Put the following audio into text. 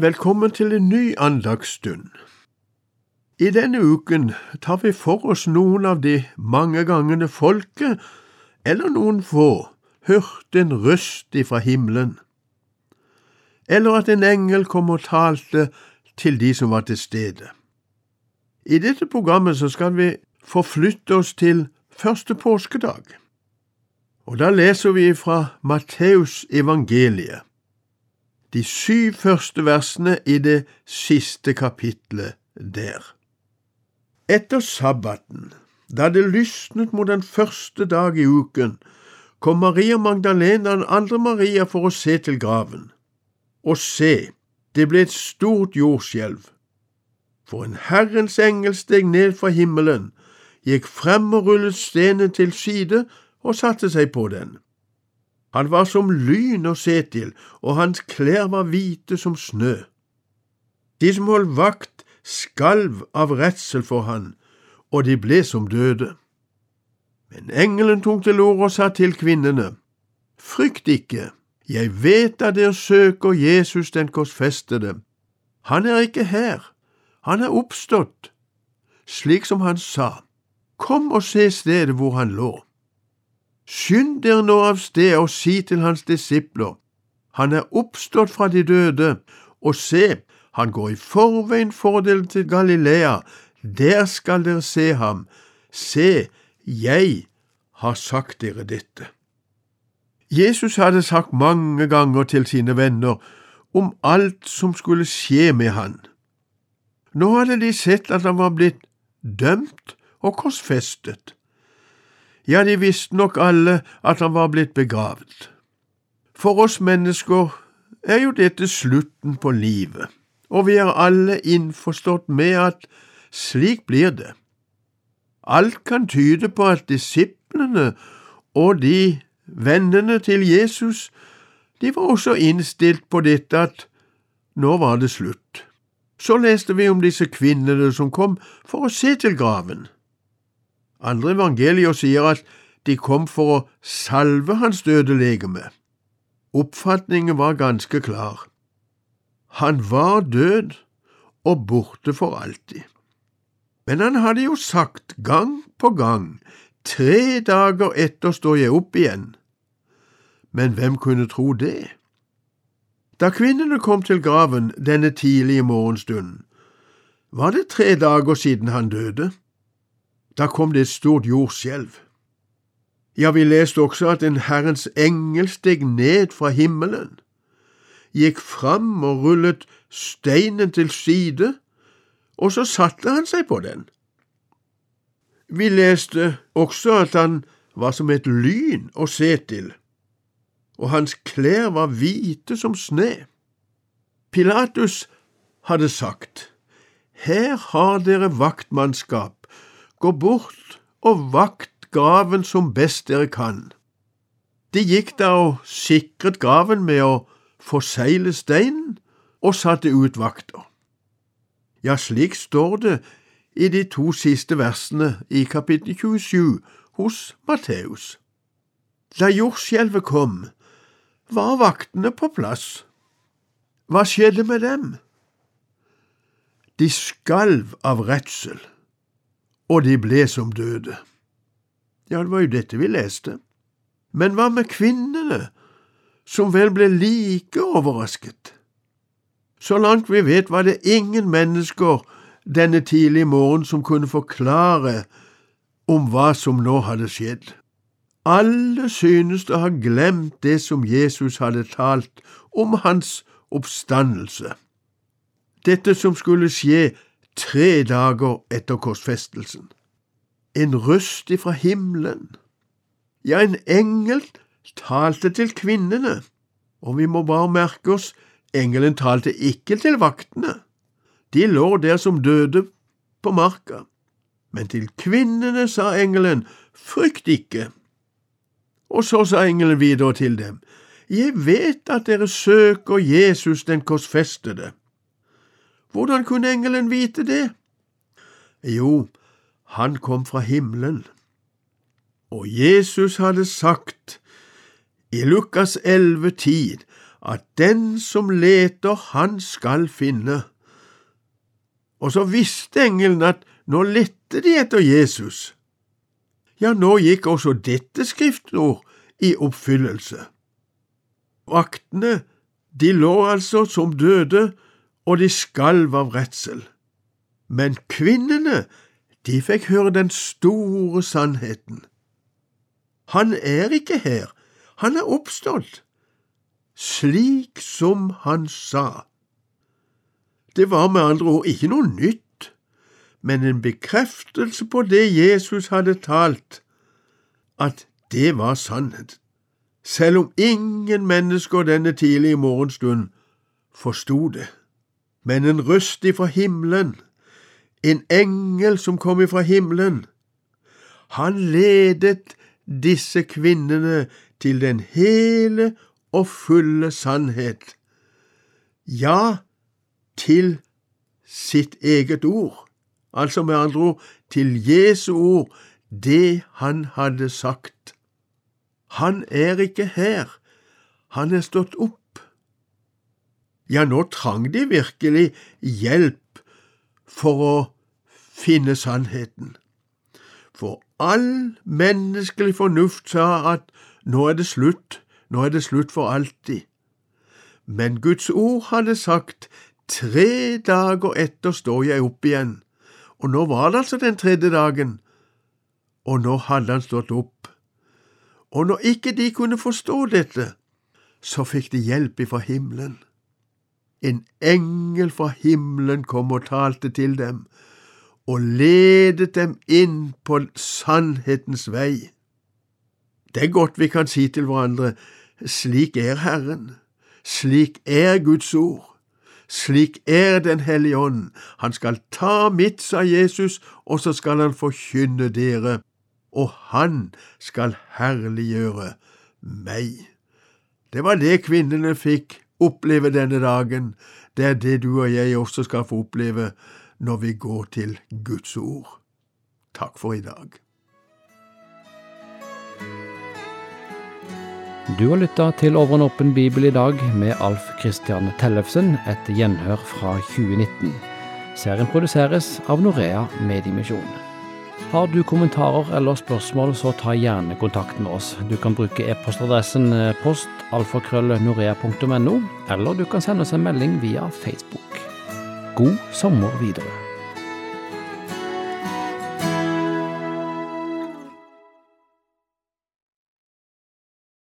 Velkommen til en ny andagsstund. I denne uken tar vi for oss noen av de mange gangene folket, eller noen få, hørte en røst ifra himmelen, eller at en engel kom og talte til de som var til stede. I dette programmet så skal vi forflytte oss til første påskedag, og da leser vi fra Matteus evangeliet de syv første versene i det siste kapitlet der. Etter sabbaten, da det lysnet mot den første dag i uken, kom Maria Magdalena og den andre Maria for å se til graven. Og se, det ble et stort jordskjelv. For en Herrens engel steg ned fra himmelen, gikk frem og rullet stenen til side og satte seg på den. Han var som lyn å se til, og hans klær var hvite som snø. De som holdt vakt, skalv av redsel for han, og de ble som døde. Men engelen tok til orde og sa til kvinnene, Frykt ikke, jeg vet at dere søker Jesus den korsfestede. Han er ikke her, han er oppstått, slik som han sa. Kom og se stedet hvor han lå. Skynd dere nå av sted og si til hans disipler, han er oppstått fra de døde, og se, han går i forveien for dere til Galilea, der skal dere se ham. Se, jeg har sagt dere dette. Jesus hadde sagt mange ganger til sine venner om alt som skulle skje med han. Nå hadde de sett at han var blitt dømt og korsfestet. Ja, de visste nok alle at han var blitt begravet. For oss mennesker er jo dette slutten på livet, og vi er alle innforstått med at slik blir det. Alt kan tyde på at disiplene og de vennene til Jesus, de var også innstilt på dette at nå var det slutt. Så leste vi om disse kvinnene som kom for å se til graven. Andre evangelier sier at de kom for å salve hans døde legeme. Oppfatningen var ganske klar. Han var død og borte for alltid. Men han hadde jo sagt gang på gang, tre dager etter står jeg opp igjen. Men hvem kunne tro det? Da kvinnene kom til graven denne tidlige morgenstunden, var det tre dager siden han døde. Da kom det et stort jordskjelv. Ja, vi leste også at en Herrens engel steg ned fra himmelen, gikk fram og rullet steinen til side, og så satte han seg på den. Vi leste også at han var som et lyn å se til, og hans klær var hvite som sne. Pilatus hadde sagt, Her har dere vaktmannskap, gå bort og vakt graven som best dere kan. De gikk da og sikret graven med å forsegle steinen og satte ut vakter. Ja, slik står det i de to siste versene i kapittel 27 hos Matteus. Da jordskjelvet kom, var vaktene på plass. Hva skjedde med dem? De skalv av redsel, og de ble som døde. Ja, det var jo dette vi leste. Men hva med kvinnene, som vel ble like overrasket? Så langt vi vet, var det ingen mennesker denne tidlige morgen som kunne forklare om hva som nå hadde skjedd. Alle synes å ha glemt det som Jesus hadde talt om hans oppstandelse, dette som skulle skje tre dager etter korsfestelsen en røst ifra himmelen. Ja, en engel talte til kvinnene, og vi må bare merke oss, engelen talte ikke til vaktene. De lå der som døde på marka. Men til kvinnene sa engelen, frykt ikke. Og så sa engelen videre til dem, jeg vet at dere søker Jesus den korsfestede. Hvordan kunne engelen vite det? Jo, han kom fra himmelen. Og Jesus hadde sagt i Lukas 11,10 at den som leter, han skal finne. Og så visste engelen at nå lette de etter Jesus. Ja, nå gikk også dette skriftord i oppfyllelse. Vaktene, de lå altså som døde, og de skalv av redsel. Men kvinnene, de fikk høre den store sannheten. Han er ikke her, han er oppstått, slik som han sa. Det var med andre ord ikke noe nytt, men en bekreftelse på det Jesus hadde talt, at det var sannhet, selv om ingen mennesker denne tidlige morgenstund forsto det. Men en røst ifra himmelen, en engel som kom ifra himmelen, han ledet disse kvinnene til den hele og fulle sannhet, ja, til sitt eget ord, altså med andre ord til Jesu ord, det han hadde sagt. Han er ikke her, han er stått opp. Ja, nå trang de virkelig hjelp for å finne sannheten. For all menneskelig fornuft sa at nå er det slutt, nå er det slutt for alltid. Men Guds ord hadde sagt, tre dager etter står jeg opp igjen, og nå var det altså den tredje dagen, og nå hadde han stått opp. Og når ikke de kunne forstå dette, så fikk de hjelp ifra himmelen. En engel fra himmelen kom og talte til dem, og ledet dem inn på sannhetens vei. Det er godt vi kan si til hverandre, slik er Herren, slik er Guds ord, slik er Den hellige ånd, han skal ta mitt, sa Jesus, og så skal han forkynne dere, og han skal herliggjøre meg. Det var det kvinnene fikk oppleve denne dagen, det er det du og jeg også skal få oppleve når vi går til Guds ord. Takk for i dag. Du har lytta til Over en åpen bibel i dag med Alf Kristian Tellefsen, et gjenhør fra 2019. Serien produseres av Norea Mediemisjon. Har du kommentarer eller spørsmål, så ta gjerne kontakt med oss. Du kan bruke e-postadressen postalfakrøllnorea.no, eller du kan sende oss en melding via Facebook. God sommer videre.